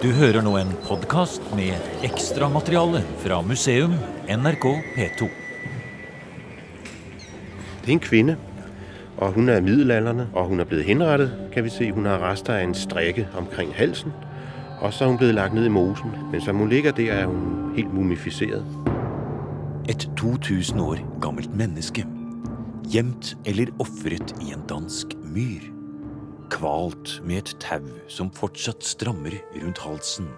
Du hører nå en podkast med ekstramateriale fra museum NRK P2. Det er en kvinde, og hun er middelaldrende, og hun er blevet henrettet, kan vi se. Hun har rester af en strikke omkring halsen, og så er hun blevet lagt ned i mosen. Men som hun ligger der, er hun helt mumificeret. Et 2000 år gammelt menneske. Gjemt eller ofret i en dansk myr. Kvalt med et tau som fortsatt strammer rundt halsen.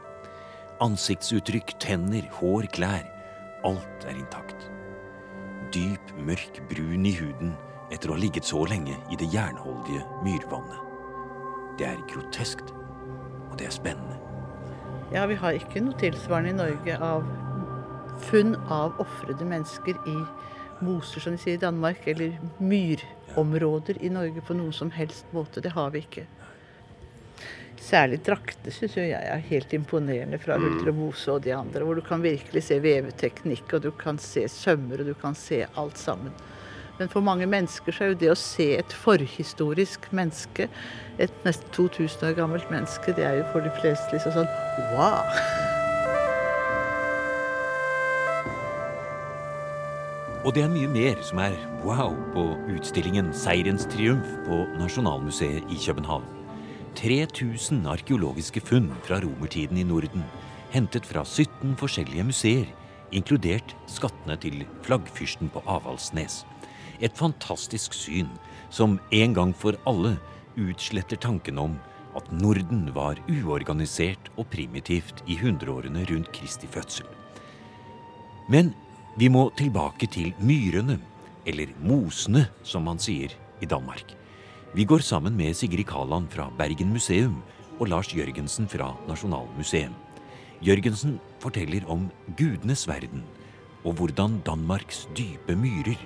Ansiktsuttrykk, tenner, hår, klær. Alt er intakt. Dyp, mørk brun i huden etter å ha ligget så lenge i det jernholdige myrvannet. Det er groteskt, og det er spennende. Ja, vi har ikke noe tilsvarende i Norge av funn av ofrede mennesker i moser, som de sier i Danmark, eller myrområder i Norge på noen som helst måte. Det har vi ikke. Særlig drakter syns jeg er helt imponerende fra Hulter og Mose og de andre, hvor du kan virkelig se veveteknikk, og du kan se sømmer, og du kan se alt sammen. Men for mange mennesker så er jo det å se et forhistorisk menneske, et nesten 2000 år gammelt menneske, det er jo for de fleste liksom sånn wow! Og det er mye mer som er wow på utstillingen Seirens triumf på Nasjonalmuseet i København. 3000 arkeologiske funn fra romertiden i Norden, hentet fra 17 forskjellige museer, inkludert skattene til flaggfyrsten på Avaldsnes. Et fantastisk syn som en gang for alle utsletter tanken om at Norden var uorganisert og primitivt i hundreårene rundt Kristi fødsel. Men vi må tilbake til myrene, eller mosene, som man sier i Danmark. Vi går sammen med Sigrid Kaland fra Bergen museum og Lars Jørgensen fra Nasjonalmuseet. Jørgensen forteller om gudenes verden, og hvordan Danmarks dype myrer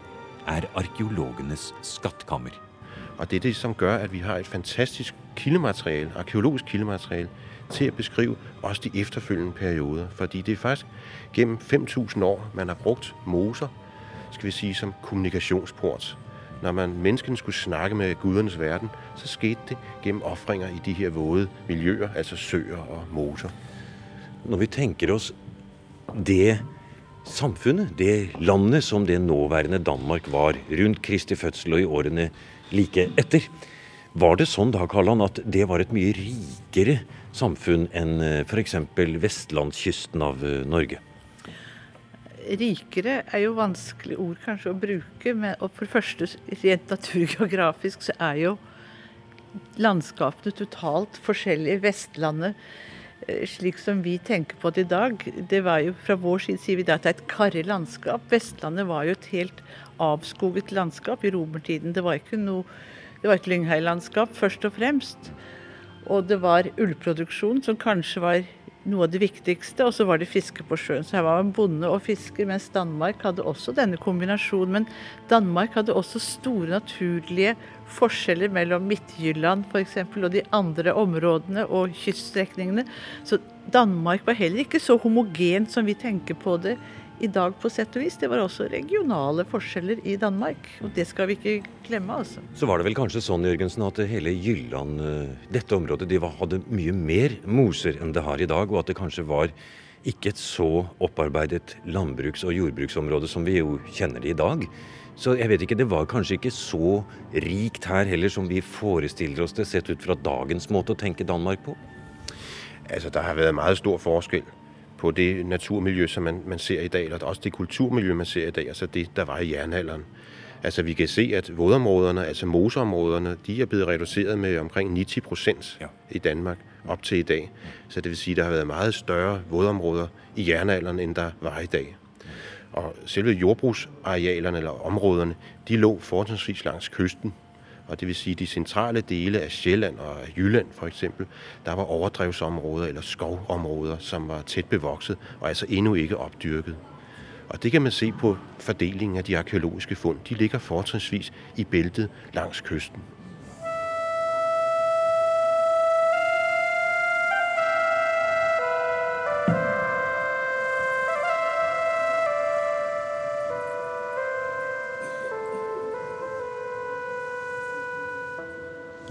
er arkeologenes skattkammer. Og det er det, som gjør at vi har et fantastisk kildemateriale, arkeologisk kildemateriale, til at beskrive også de efterfølgende perioder. Fordi det er faktisk gennem 5.000 år, man har brugt moser, skal vi sige, som kommunikationsport. Når man, menneskene skulle snakke med gudernes verden, så skete det gennem offringer i de her våde miljøer, altså søer og moser. Når vi tenker oss det samfunnet, det landet som det nåværende Danmark var rundt Kristi fødsel og i årene like etter, var det sånn da, Karlan, at det var et mye rikere samfunn enn f.eks. vestlandskysten av eh, Norge? Rikere er jo vanskelig ord kanskje å bruke, men og for det første rent naturgeografisk så er jo landskapene totalt forskjellige. Vestlandet eh, slik som vi tenker på det i dag, det var jo fra vår side sier vi da at det er et karrig landskap. Vestlandet var jo et helt avskoget landskap i romertiden. Det var ikke noe Det var et lyngheilandskap først og fremst. Og det var ullproduksjon som kanskje var noe av det viktigste, og så var det fiske på sjøen. Så her var man bonde og fisker, mens Danmark hadde også denne kombinasjonen. Men Danmark hadde også store naturlige forskjeller mellom Midtjylland f.eks. og de andre områdene og kyststrekningene. Så Danmark var heller ikke så homogent som vi tenker på det i dag, på sett og vis. Det var også regionale forskjeller i Danmark, og det skal vi ikke glemme, altså. Så var det vel kanskje sånn, Jørgensen, at hele Jylland, eh, dette området, de hadde mye mer moser enn det har i dag, og at det kanskje var ikke et så opparbeidet landbruks- og jordbruksområde som vi jo kjenner det i dag. Så jeg vet ikke, det var kanskje ikke så rikt her heller som vi forestiller oss det, sett ut fra dagens måte å tenke Danmark på? Altså, der har en veldig stor forskel på det naturmiljø, som man, man ser i dag, eller også det kulturmiljø, man ser i dag, altså det, der var i jernalderen. Altså vi kan se, at vådområderne, altså moseområderne, de er blevet reduceret med omkring 90 procent Ja. i Danmark op til i dag. Så det vil sige, at der har været meget større vådområder i jernalderen, end der var i dag. Og selve jordbrugsarealerne eller områderne, de lå fortrinsvis langs kysten. Og det vil sige, de centrale dele af Sjælland og Jylland for eksempel, der var overdrevsområder eller skovområder, som var tæt bevokset og altså endnu ikke opdyrket. Og det kan man se på fordelingen af de arkeologiske fund. De ligger fortrinsvis i bæltet langs kysten.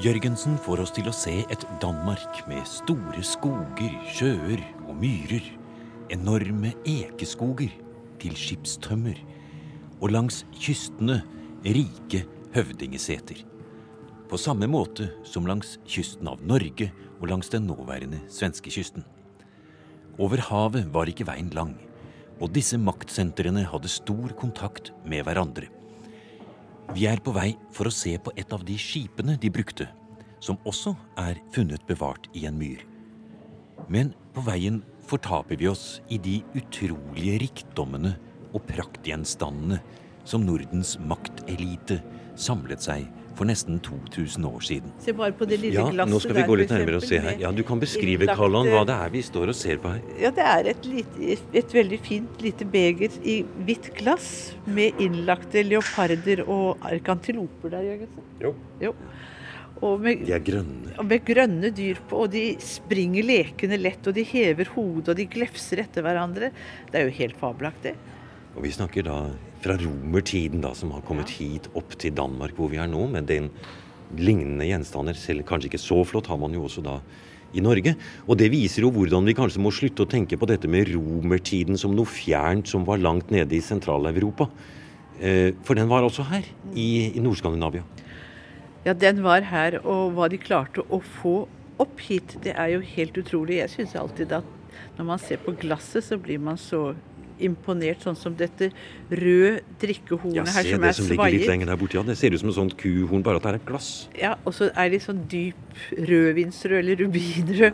Jørgensen får oss til å se et Danmark med store skoger, sjøer og myrer. Enorme ekeskoger til skipstømmer. Og langs kystene rike høvdingeseter. På samme måte som langs kysten av Norge og langs den nåværende svenskekysten. Over havet var ikke veien lang, og disse maktsentrene hadde stor kontakt med hverandre. Vi er på vei for å se på et av de skipene de brukte, som også er funnet bevart i en myr. Men på veien fortaper vi oss i de utrolige rikdommene og praktgjenstandene som Nordens maktelite samlet seg for nesten 2000 år siden. Se bare på det lille Ja, glasset nå skal vi gå litt nærmere og se her. Ja, Du kan beskrive Karlan, hva det er vi står og ser på her. Ja, det er et, lite, et veldig fint lite beger i hvitt glass med innlagte leoparder og arkantiloper der, Jørgensen? Jo. Jo. Og med, De er grønne. og med grønne dyr på, og de springer lekende lett, og de hever hodet, og de glefser etter hverandre. Det er jo helt fabelaktig. Og vi snakker da fra romertiden, da, som har kommet hit opp til Danmark, hvor vi er nå, med den lignende gjenstander. Selv kanskje ikke så flott har man jo også da i Norge. Og det viser jo hvordan vi kanskje må slutte å tenke på dette med romertiden som noe fjernt som var langt nede i Sentral-Europa. Eh, For den var også her, i, i Nord-Skandinavia. Ja, den var her, og hva de klarte å få opp hit, det er jo helt utrolig. Jeg syns alltid at når man ser på glasset, så blir man så imponert, sånn som dette røde drikkehornet Ja, her se som det er som ligger litt lenger der borte. Ja, det ser ut som et sånt kuhorn, bare at det er et glass. Ja, og så er det sånn dyp rødvinsrød eller rubinrød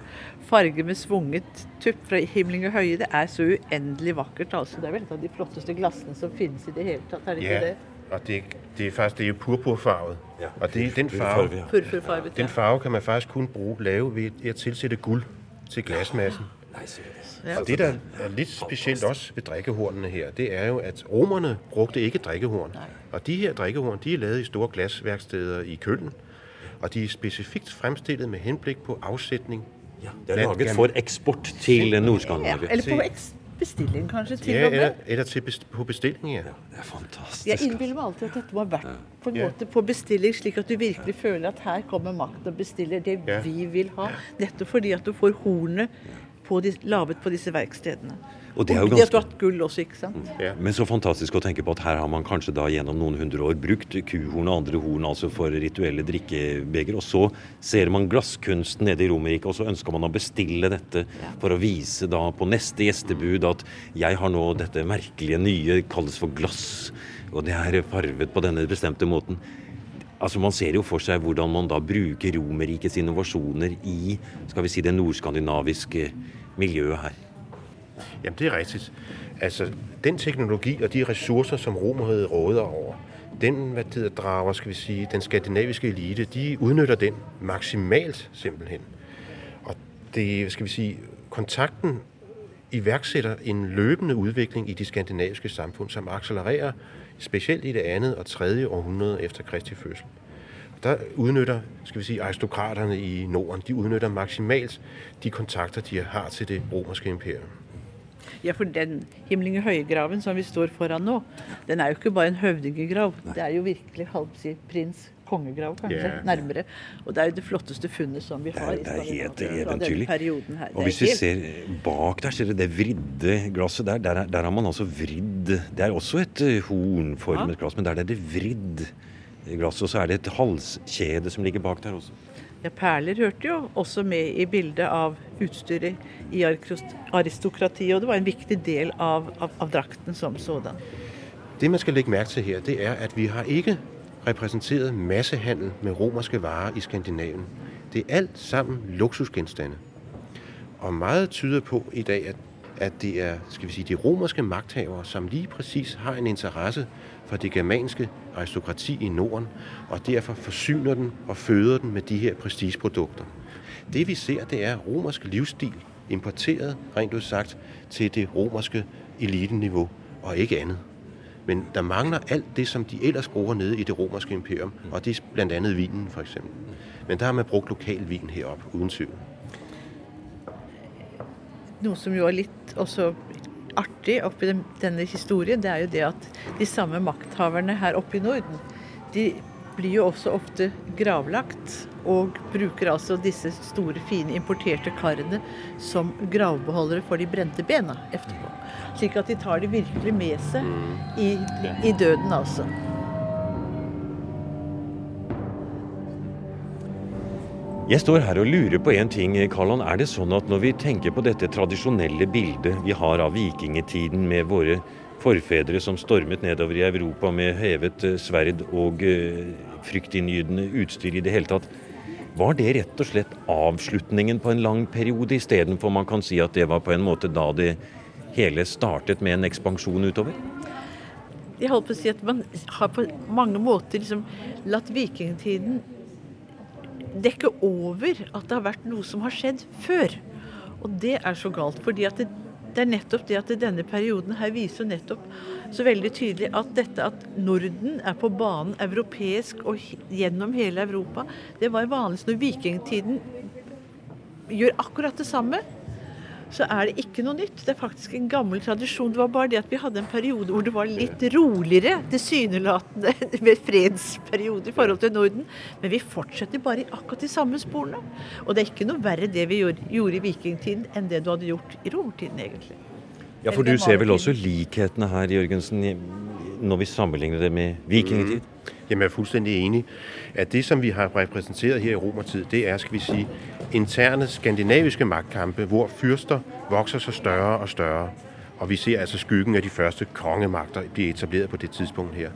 farge med svunget tupp fra himling og høye. Det er så uendelig vakkert. altså. Det er vel et av de flotteste glassene som finnes i det hele tatt. Er det ikke Ja, det? og det, det er faktisk det er purpurfarvet. Ja, og det, den, farve, farve, ja. Den Ja. farve kan man faktisk kun bruke, lave ved at tilsætte guld til glasmassen. Ja. Og det, der er litt spesielt også ved drikkehornene her, det er jo, at romerne brugte ikke drikkehorn. Og de her drikkehorn, de er lavet i store glasværksteder i Køln. Og de er spesifikt fremstillet med henblikk på avsetning. Ja, det er laget for eksport til Nord-Skandinavia. eller på bestilling, kanskje, til Ja, og med. eller, eller til best, på bestilling, ja. Det er fantastisk. Jeg altså. innbiller meg alltid at dette må ha vært på en Ja. måte på bestilling, slik at du virkelig føler at her kommer makten og bestiller det Ja. vi vil ha. Nettopp fordi at du får hornet på de, laget på disse verkstedene. Og det er jo ganske... De har hatt gull også, ikke sant? ja. Men så fantastisk å tenke på at her har man kanskje da gjennom noen hundre år brukt kuhorn og andre horn altså for rituelle drikkebeger. Og så ser man glasskunsten nede i Romerike, og så ønsker man å bestille dette for å vise da på neste gjestebud at jeg har nå dette merkelige nye, kalles for glass, og det er farvet på denne bestemte måten. Altså Man ser jo for seg hvordan man da bruker Romerrikets innovasjoner i skal vi si, det nordskandinaviske miljøet her. Jamen, det er rigtigt. Altså, den teknologi og de ressourcer, som romeriet råder over, den, hvad det drager, skal vi sige, den skandinaviske elite, de udnytter den maksimalt simpelthen. Og det, skal vi sige, kontakten iværksætter en løbende udvikling i de skandinaviske samfund, som accelererer specielt i det andet og tredje århundrede efter Kristi fødsel. Der udnytter, skal vi sige, aristokraterne i Norden, de udnytter maksimalt de kontakter, de har til det romerske imperium. Ja, for den himlinge høye-graven som vi står foran nå, den er jo ikke bare en høvdingegrav. Det er jo virkelig halvsi prins kongegrav, kanskje, Yeah. nærmere. Og det er jo det flotteste funnet som vi Det har er, det er helt eventyrlig. Og hvis vi helt- ser bak der, ser du det vridde glasset der. Der, er, der har man altså vridd Det er også et eh, hornformet Ja. glass, men der er det vridd glass. Og så er det et halskjede som ligger bak der også. Ja, perler hørte jo også med i bildet av utstyret i aristokratiet, og det var en viktig del av, av, av drakten som sådan. Det man skal legge mærke til her, det er, at vi har ikke repræsenteret massehandel med romerske varer i Skandinavien. Det er alt sammen luksusgenstande. Og meget tyder på i dag, at, at det er skal vi sige, de romerske magthavere, som lige præcis har en interesse for det germanske aristokrati i Norden, og derfor forsyner den og føder den med de her prestigeprodukter. Det vi ser, det er romersk livsstil importeret, rent ud sagt, til det romerske eliteniveau, og ikke andet. Men der mangler alt det, som de ellers bruger nede i det romerske imperium, og det er blandt andet vinen for eksempel. Men der har man brugt lokal vin heroppe, uden tvivl. Noe som jo er litt også artig oppi denne historien, det er jo det at de samme makthaverne her oppe i Norden, de blir jo også ofte gravlagt. Og bruker altså disse store, fine importerte karene som gravbeholdere for de brente bena etterpå. Slik at de tar det virkelig med seg i, i døden, altså. Jeg står her og lurer på en ting, Karlan. Er det sånn at når vi tenker på dette tradisjonelle bildet vi har av vikingtiden med våre forfedre som stormet nedover i Europa med hevet eh, sverd og uh, fryktinngytende utstyr i det hele tatt, var det rett og slett avslutningen på en lang periode, istedenfor man kan si at det var på en måte da det hele startet med en ekspansjon utover? Jeg holdt på å si at Man har på mange måter liksom latt vikingtiden dekke over at det har vært noe som har skjedd før. Og det er så galt. fordi at det, det er nettopp det at denne perioden her viser nettopp så veldig tydelig at dette at Norden er på banen europeisk og gjennom hele Europa, det var vanligst når vikingtiden gjør akkurat det samme så er det ikke noe nytt. Det er faktisk en gammel tradisjon. Det var bare det at vi hadde en periode hvor det var litt roligere, tilsynelatende, med fredsperiode i forhold til Norden. Men vi fortsetter bare i akkurat de samme sporene. Og det er ikke noe verre det vi gjorde, gjorde i vikingtiden, enn det du hadde gjort i romertiden, egentlig. Ja, for du ser vel også likhetene her, Jørgensen, når vi sammenligner det med vikingtid? Mm. Jamen, jeg er fuldstændig enig. At det, som vi har repræsenteret her i romertid, det er, skal vi sige, interne skandinaviske magtkampe, hvor fyrster vokser sig større og større. Og vi ser altså skyggen af de første kongemagter blive etableret på det tidspunkt her.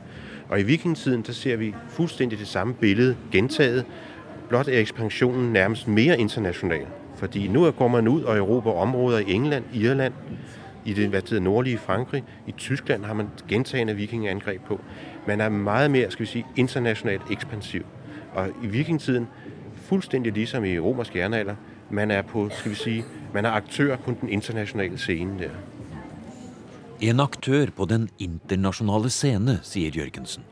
Og i vikingtiden, der ser vi fuldstændig det samme billede gentaget. Blot er ekspansionen nærmest mere international. Fordi nu går man ud og erobrer områder i England, Irland, i det hvad det nordlige Frankrig. I Tyskland har man gentagende vikingeangreb på. Man er meget mere, skal vi sige, internationalt ekspansiv. Og i vikingtiden, fuldstændig ligesom i romersk jernalder, man er på, skal vi sige, man er aktør på den internationale scenen der. En aktør på den internasjonale scene, sier Jørgensen.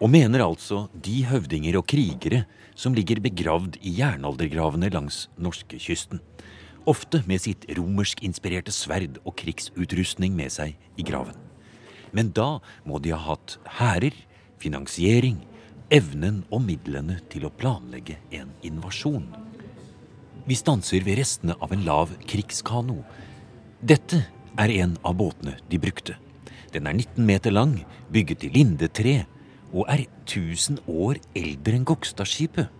Og mener altså de høvdinger og krigere som ligger begravd i jernaldergravene langs norskekysten ofte med sitt romersk-inspirerte sverd og krigsutrustning med seg i graven. Men da må de ha hatt hærer, finansiering, evnen og midlene til å planlegge en invasjon. Vi stanser ved restene av en lav krigskano. Dette er en av båtene de brukte. Den er 19 meter lang, bygget i lindetre, og er 1000 år eldre enn Gokstadskipet.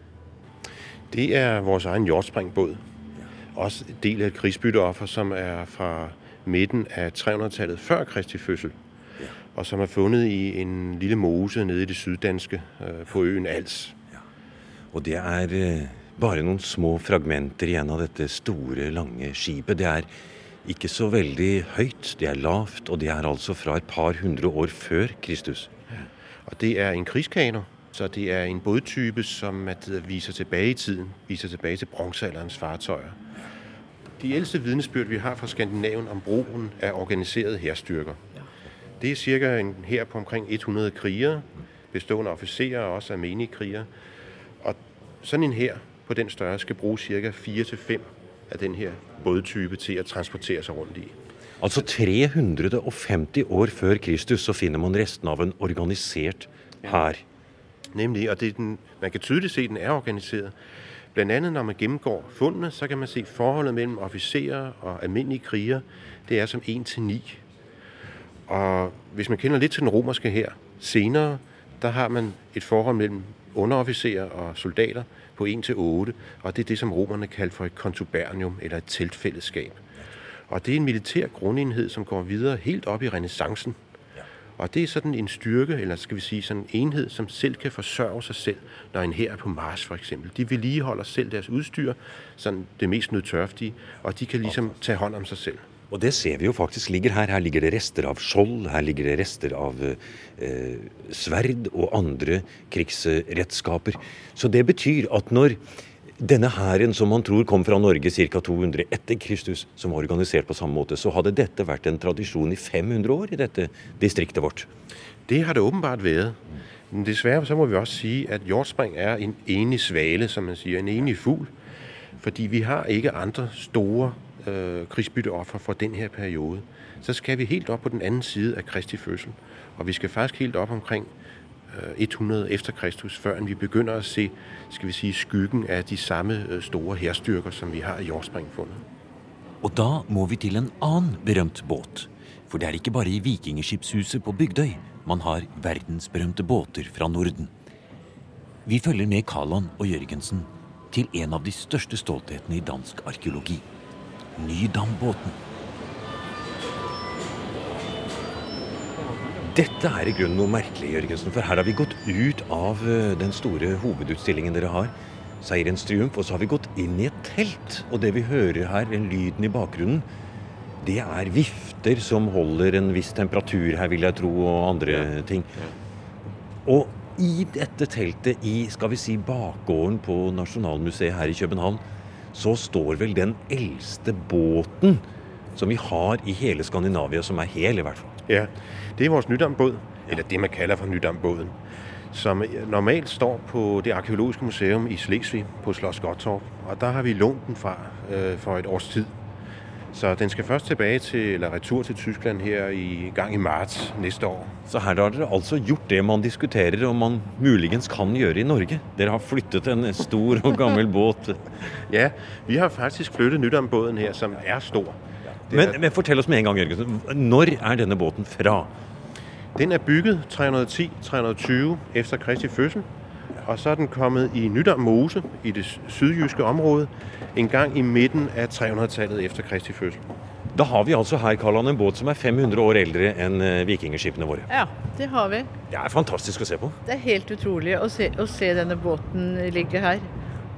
Det er vår egen hjortsprengbåt også en del af et krigsbytteoffer, som er fra midten af 300-tallet før Kristi fødsel, ja. og som er fundet i en lille mose nede i det syddanske øh, på øen Als. Ja. Og det er øh, bare noen små fragmenter igjen av dette store, lange skipet. Det er ikke så veldig høyt, det er lavt, og det er altså fra et par hundre år før Kristus. Ja. Og det er en krigskano. Så det er en bådtype som viser tilbage i tiden, viser tilbage til bronzealderens fartøyer. De eldste vidnesbyrd, vi har fra Skandinavien om broen er organiserede herstyrker. Det er cirka en her på omkring 100 krigere, bestående av offiserer og også almindelige krigere. Og sådan en her på den større skal bruke cirka 4-5 av den her bådtype til å transportere seg rundt i. Altså 350 år før Kristus så finner man resten av en organisert hær. Nemlig, og det den, man kan tydelig se, den er organiseret. Blandt andet når man gennemgår fundene, så kan man se forholdet mellem officerer og almindelige kriger. Det er som 1 til 9. Og hvis man kender lidt til den romerske her, senere, der har man et forhold mellem underofficerer og soldater på 1 til 8, og det er det, som romerne kaldte for et kontubernium, eller et teltfællesskab. Og det er en militær grundenhed, som går videre helt op i renaissancen, og det er sådan en styrke, eller skal vi sige sådan en enhed, som selv kan forsørge sig selv, når en her er på Mars for eksempel. De vedligeholder selv deres udstyr, sådan det mest nødtørftige, og de kan ligesom tage hånd om sig selv. Og det ser vi jo faktisk ligger her. Her ligger det rester av skjold, her ligger det rester av eh, sverd og andre krigsredskaper. Så det betyr at når denne hæren som man tror kom fra Norge ca. 200 etter Kristus, som var organisert på samme måte, så hadde dette vært en tradisjon i 500 år i dette distriktet vårt. Det har det åpenbart vært. Men dessverre så må vi også si at hjortspring er en enig svale, som man sier, en enig fugl. Fordi vi har ikke andre store øh, krigsbytteoffer for denne periode. Så skal vi helt opp på den andre side av Kristi fødsel. Og vi skal faktisk helt opp omkring 100 øh, efter Kristus, før vi begynner å se skal vi si, skyggen av de samme øh, store hærstyrker som vi har i jordspringfunnet. Og da må vi til en annen berømt båt. For det er ikke bare i Vikingskipshuset på Bygdøy man har verdensberømte båter fra Norden. Vi følger med Kaland og Jørgensen til en av de største stolthetene i dansk arkeologi. Nydambåten. Dette er i grunnen noe merkelig, Jørgensen. For her har vi gått ut av eh, den store hovedutstillingen dere har, Seierens triumf, og så har vi gått inn i et telt. Og det vi hører her, den lyden i bakgrunnen, det er vifter som holder en viss temperatur her, vil jeg tro, og andre ja. ting. Og i dette teltet, i skal vi si bakgården på Nasjonalmuseet her i København, så står vel den eldste båten som vi har i hele Skandinavia, som er hel, i hvert fall. Ja, det er vores nydambåd, ja. eller det man kaller for nydambåden, Som normalt står på det arkeologiske museum i Slesvig på Slotts Gottorp. Og der har vi lånt den fra øh, for et års tid. Så den skal først tilbake til, eller retur til Tyskland her i gang i marts neste år. Så her har dere altså gjort det man diskuterer og man muligens kan gjøre i Norge? Dere har flyttet en stor og gammel båt? ja, vi har faktisk flyttet Nydambåten her, som er stor. Men, men, fortell oss med en gang, Jørgensen. Når er denne båten fra? Den er bygget 310-320 efter Kristi fødsel. Og så er den kommet i Nydam Mose i det sydjyske området en gang i midten av 300-tallet efter Kristi fødsel. Da har vi altså her Karlan, en båt som er 500 år eldre enn eh, vikingskipene våre. Ja, det har vi. Det er fantastisk å se på. Det er helt utrolig å se, å se denne båten ligge her.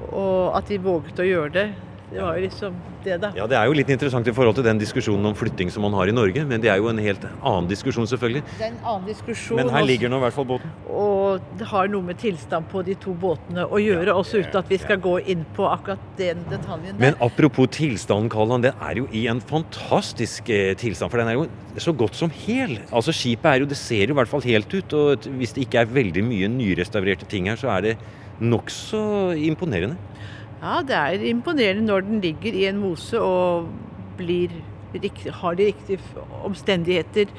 Og at de våget å gjøre det. Det var jo liksom det, da. Ja, Det er jo litt interessant i forhold til den diskusjonen om flytting som man har i Norge. Men det er jo en helt annen diskusjon, selvfølgelig. Det er en annen diskusjon. Men her ligger nå i hvert fall båten. Og det har noe med tilstand på de to båtene å gjøre, ja, også uten at vi skal gå inn på akkurat den detaljen. Der. Men apropos tilstanden, Kalland. Det er jo i en fantastisk eh, tilstand. For den er jo så godt som hel. Altså Skipet er jo Det ser jo i hvert fall helt ut. Og hvis det ikke er veldig mye nyrestaurerte ting her, så er det nokså imponerende. Ja, det er imponerende når den ligger i en mose og blir, har de riktige omstendigheter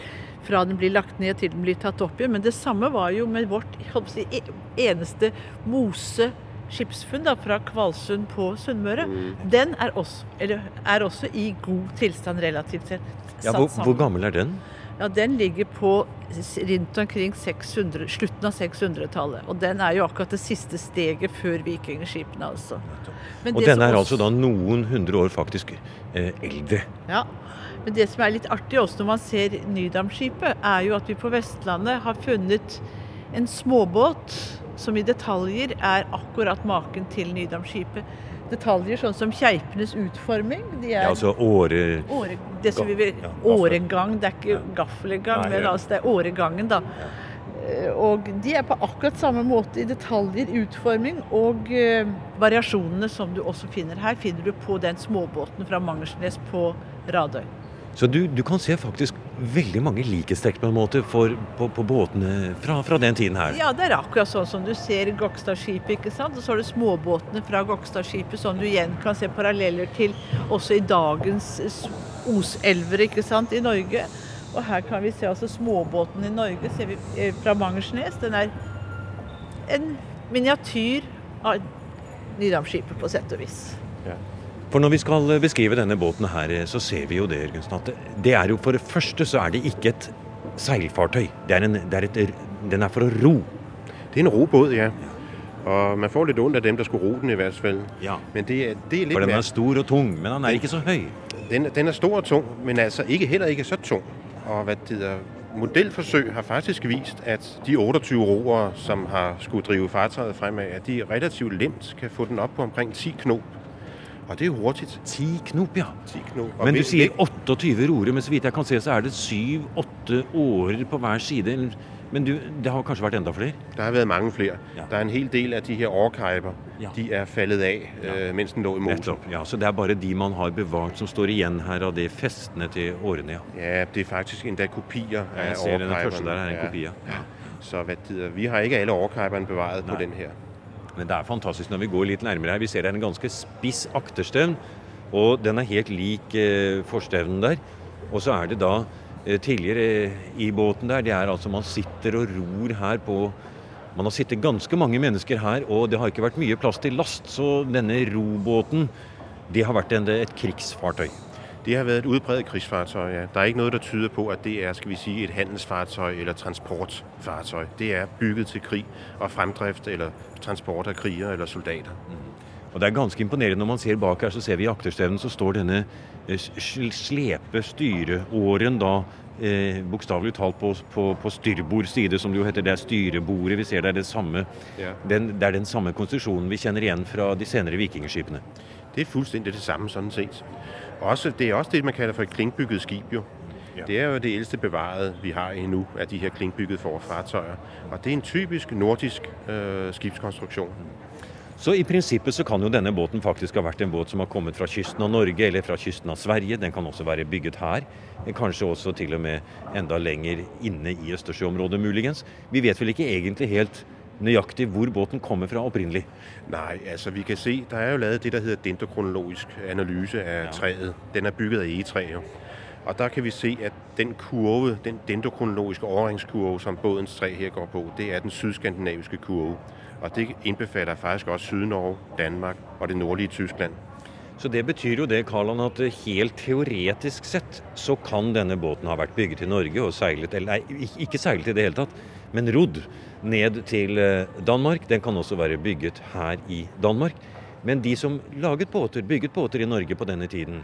fra den blir lagt ned til den blir tatt opp igjen. Men det samme var jo med vårt si, e, eneste mose skipsfunn da, fra Kvalsund på Sunnmøre. Mm. Den er også, er også, i god tilstand relativt sett. Ja, hvor, hvor gammel er den? Ja, Den ligger på rundt omkring 600, slutten av 600-tallet. Og den er jo akkurat det siste steget før vikingskipene, altså. Men og den er også... altså da noen hundre år faktisk eh, eldre. Ja. Men det som er litt artig også når man ser Nydamskipet, er jo at vi på Vestlandet har funnet en småbåt som i detaljer er akkurat maken til Nydamskipet detaljer, sånn som keipenes utforming. De er, ja, altså åre... åre det som vi vil, åregang, det er ikke gaffelgang, men altså det er åregangen, da. Eh, og de er på akkurat samme måte i detaljer, utforming og uh, variasjonene som du også finner her, finner du på den småbåten fra Mangersnes på Radøy. Så du, du, kan se faktisk veldig mange likhetstrekk på en måte for, på, på, båtene fra, fra, den tiden her? Ja, det er akkurat sånn som du ser Gokstadskipet. ikke sant? Og så har du småbåtene fra Gokstadskipet som du igjen kan se paralleller til også i dagens oselver ikke sant, i Norge. Og her kan vi se altså småbåten i Norge ser vi eh, fra Mangersnes. Den er en miniatyr av Nydamskipet på sett og vis. Ja. For når vi skal beskrive denne båten her, så ser vi jo det, Jørgensen, at det er jo for det første så er det ikke et seilfartøy. Det er en, det er et, den er for å ro. Det er en robåt, ja. Og man får litt vondt av dem som skulle ro den, i hvert fall. Ja. Men det, det er litt For den er stor og tung, men den er ikke så høy. Den, den er stor og tung, men altså ikke, heller ikke så tung. Og hva det der, Modellforsøk har faktisk vist at de 28 roere som har skulle drive fartøyet fremad, at de relativt lemt kan få den opp på omkring 10 knop. Ja, det er hurtigt. Ti knop, ja. Ti knop. Men du sier 28 roere, men så vidt jeg kan se, så er det syv-åtte årer på hver side. Men du, det har kanskje vært enda flere? Det har vært mange flere. Ja. Det er en hel del av de her årkeiper. Ja. De er fallet av ja. øh, mens den lå i mosen. Ja, Så det er bare de man har bevart som står igjen her av de festene til årene? Ja, ja det er faktisk enda kopier av årkeiperne. Jeg ser den første der er en kopi, ja. Så vi har ikke alle årkeiperne bevaret på den her. Men det er fantastisk når vi går litt nærmere her. Vi ser det er en ganske spiss akterstevn, og den er helt lik eh, forstevnen der. Og så er det da eh, tidligere i båten der, det er altså man sitter og ror her på Man har sittet ganske mange mennesker her, og det har ikke vært mye plass til last. Så denne robåten det har vært en, et krigsfartøy. Det har været et udbredt krigsfartøj, ja. Der er ikke noget, der tyder på, at det er, skal vi sige, et handelsfartøj eller transportfartøj. Det er bygget til krig og fremdrift eller transport av kriger eller soldater. Mm. Og Det er ganske imponerende når man ser bak her, så ser vi i akterstevnen så står denne eh, slepe styreåren da eh, bokstavelig talt på, på, på styrbord side, som det jo heter. Det er styrebordet vi ser. Det er, det, samme, ja. den, det er den samme konstruksjonen vi kjenner igjen fra de senere vikingskipene. Det er fuldstændig det samme sånn sett. Også, det er også det man kaller for et klinkbygget skib jo. Ja. Det er jo det eldste bevaret vi har endnu av de her klinkbyggede fartøyer. Og det er en typisk nordisk øh, skibskonstruktion. Så i prinsippet så kan jo denne båten faktisk ha vært en båt som har kommet fra kysten av Norge eller fra kysten av Sverige. Den kan også være bygget her. Kanskje også til og med enda lenger inne i Østersjøområdet, muligens. Vi vet vel ikke egentlig helt nøyaktig hvor båten kommer fra opprinnelig? Nei, altså vi kan se, der er jo lavet det der heter dendrokronologisk analyse av ja. treet. Den er bygget av egetræ. Og der kan vi se at den kurve, den dendrokronologiske overgangskurve som båtens tre her går på, det er den sydskandinaviske kurve. Og det innbefatter faktisk også Syd-Norge, Danmark og det nordlige Tyskland. Så det betyr jo det, Karlan, at helt teoretisk sett så kan denne båten ha vært bygget i Norge og seilet Eller nei, ikke seilet i det hele tatt, men rodd ned til eh, Danmark. Den kan også være bygget her i Danmark. Men de som laget båter, bygget båter i Norge på denne tiden,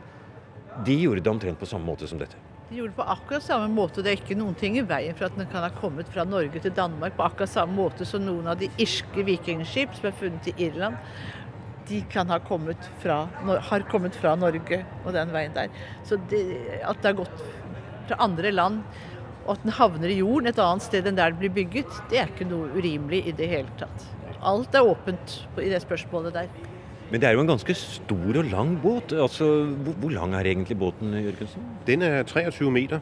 de gjorde det omtrent på samme måte som dette. De gjorde det på akkurat samme måte. Det er ikke noen ting i veien for at den kan ha kommet fra Norge til Danmark på akkurat samme måte som noen av de irske vikingskip som er funnet i Irland. De kan ha kommet fra, har kommet fra Norge og den veien der. Så det, at det har gått fra andre land og at den havner i jorden et annet sted enn der den blir bygget, det er ikke noe urimelig i det hele tatt. Alt er åpent i det spørsmålet der. Men det er jo en ganske stor og lang båt. Altså, hvor, lang er egentlig båten, Jørgensen? Den er 23 meter.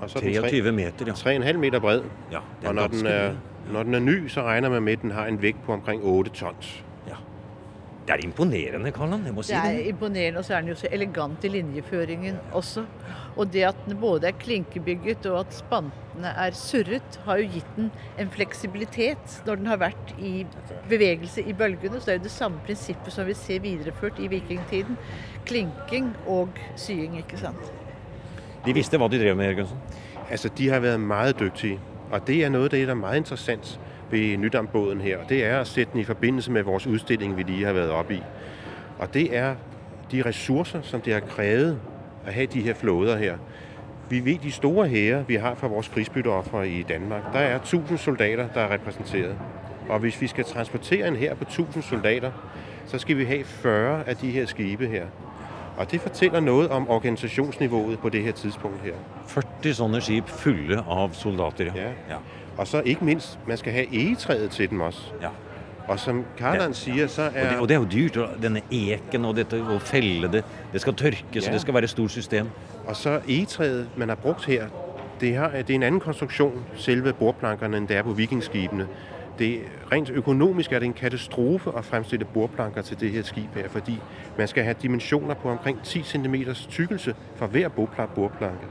Og 23 meter, ja. 3,5 meter bred. Ja, og når den, er, når den, er, ny, så regner man med at den har en vekt på omkring 8 tons. Det er imponerende, Karlan. Jeg må si det. Er det er imponerende, og så er den jo så elegant i linjeføringen også. Og det at den både er klinkebygget og at spantene er surret, har jo gitt den en fleksibilitet når den har vært i bevegelse i bølgene. Så det er jo det samme prinsippet som vi ser videreført i vikingtiden. Klinking og sying, ikke sant. De visste hva de drev med, Jørgensen? Altså, De har vært meget dyktige. Og det er noe av det der er meget interessant ved Nydambåden her. Det er at sætte den i forbindelse med vores udstilling, vi lige har vært oppe i. Og det er de ressourcer, som det har krevet at ha de her flåder her. Vi vet de store hære, vi har fra vores krigsbytteoffere i Danmark. Der er 1000 soldater, der er repræsenteret. Og hvis vi skal transportere en her på 1000 soldater, så skal vi ha 40 av de her skibe her. Og Det forteller noe om organisasjonsnivået på det her tidspunkt. her. 40 sånne skip fulle av soldater. Ja. ja. Og så ikke minst, man skal ha egetreet til dem også. Ja. Og som Karland sier, så er og det, og det, er jo dyrt. Denne eken og dette å felle det. Det skal tørkes, ja. og det skal være et stort system. Og så egetreet man har brukt her, det, her, det er en annen konstruksjon, selve bordplankene, enn det er på vikingskipene. Det, rent økonomisk er det en katastrofe å fremstille bordplanker til det her skip her, fordi man skal ha dimensjoner på omkring 10 cm tykkelse for hver bordplanke.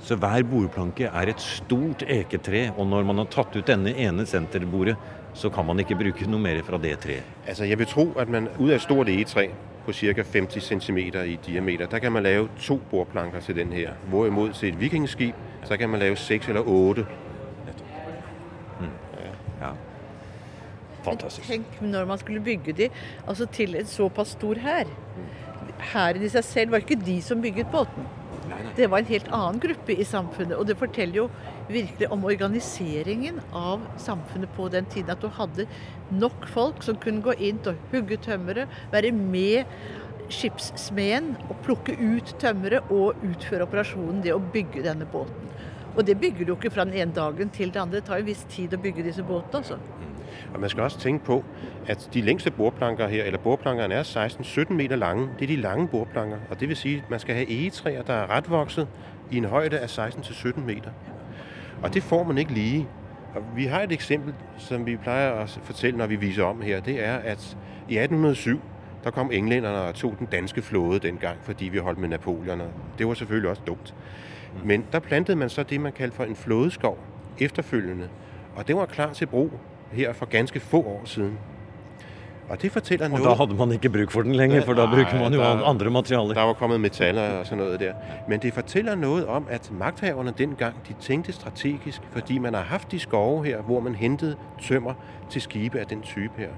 Så hver bordplanke er et stort eketre, og når man har tatt ut denne ene senterbordet, så kan man ikke bruke noe mer fra det treet. Altså, jeg vil tro at man ut av et stort egetre på ca. 50 cm i diameter, der kan man lage to bordplanker til den her. Hvorimot til et vikingskip, så kan man lage seks eller åtte. Mm. Ja. Fantastisk. Tenk når man skulle bygge de altså til en såpass stor hær. Hæren i seg selv var ikke de som bygget båten. Det var en helt annen gruppe i samfunnet. Og det forteller jo virkelig om organiseringen av samfunnet på den tiden. At du hadde nok folk som kunne gå inn og hugge tømmeret, være med skipssmeden og plukke ut tømmeret og utføre operasjonen, det å bygge denne båten. Og det bygger du jo ikke fra den ene dagen til den andre. Det tar en viss tid å bygge disse båtene. altså. Og Man skal også tenke på at de lengste bordplanker her, eller bordplankerne er 16-17 meter lange. Det er de lange bordplanker. og det vil si at Man skal ha egetræer der er retvokset i en høyde av 16-17 meter. Og Det får man ikke lige. Og vi har et eksempel som vi plejer å fortelle når vi viser om her. Det er at i 1807 der kom englænderne og tog den danske flåde den gang fordi vi holdt med Napoleon. Det var selvfølgelig også dumt. Men der plantet man så det man kalte for en flådeskov efterfølgende. Og det var klar til bruk her for ganske få år siden. Og det forteller noe. Og da hadde man ikke bruk for den lenger, for da Nei, bruker man jo der, andre materialer. Der var kommet metaller og sånn noe der. Men det forteller noe om, at makthaverne den gang de tenkte strategisk, fordi man har haft de skove her, hvor man hentet tømmer til skibe av den type her.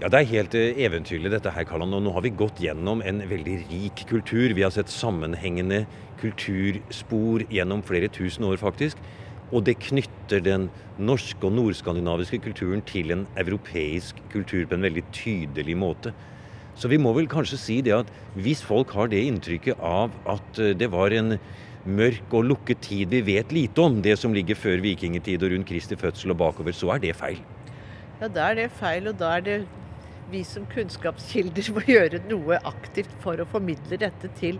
Ja, Det er helt eh, eventyrlig dette her, Karl. Og nå har vi gått gjennom en veldig rik kultur. Vi har sett sammenhengende kulturspor gjennom flere tusen år, faktisk. Og det knytter den norske og nordskandinaviske kulturen til en europeisk kultur på en veldig tydelig måte. Så vi må vel kanskje si det at hvis folk har det inntrykket av at eh, det var en mørk og lukket tid vi vet lite om, det som ligger før vikingtid og rundt Kristi fødsel og bakover, så er det feil. Ja, da er det feil, og da er det vi som kunnskapskilder må gjøre noe aktivt for å formidle dette til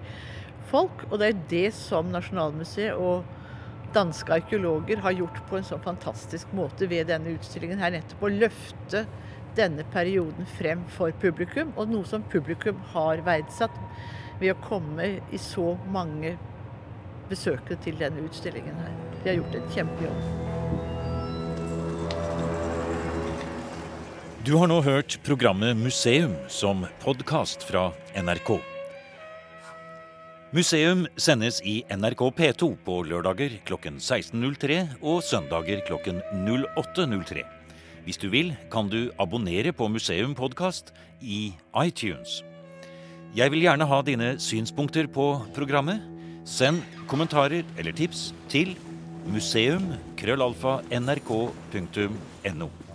folk. Og det er det som Nasjonalmuseet og danske arkeologer har gjort på en sånn fantastisk måte ved denne utstillingen her. Nettopp å løfte denne perioden frem for publikum, og noe som publikum har verdsatt ved å komme i så mange besøkende til denne utstillingen her. De har gjort en kjempejobb. Du har nå hørt programmet Museum som podkast fra NRK. Museum sendes i NRK P2 på lørdager klokken 16.03 og søndager klokken 08.03. Hvis du vil, kan du abonnere på Museum podkast i iTunes. Jeg vil gjerne ha dine synspunkter på programmet. Send kommentarer eller tips til museum.krøllalfa.nrk.no.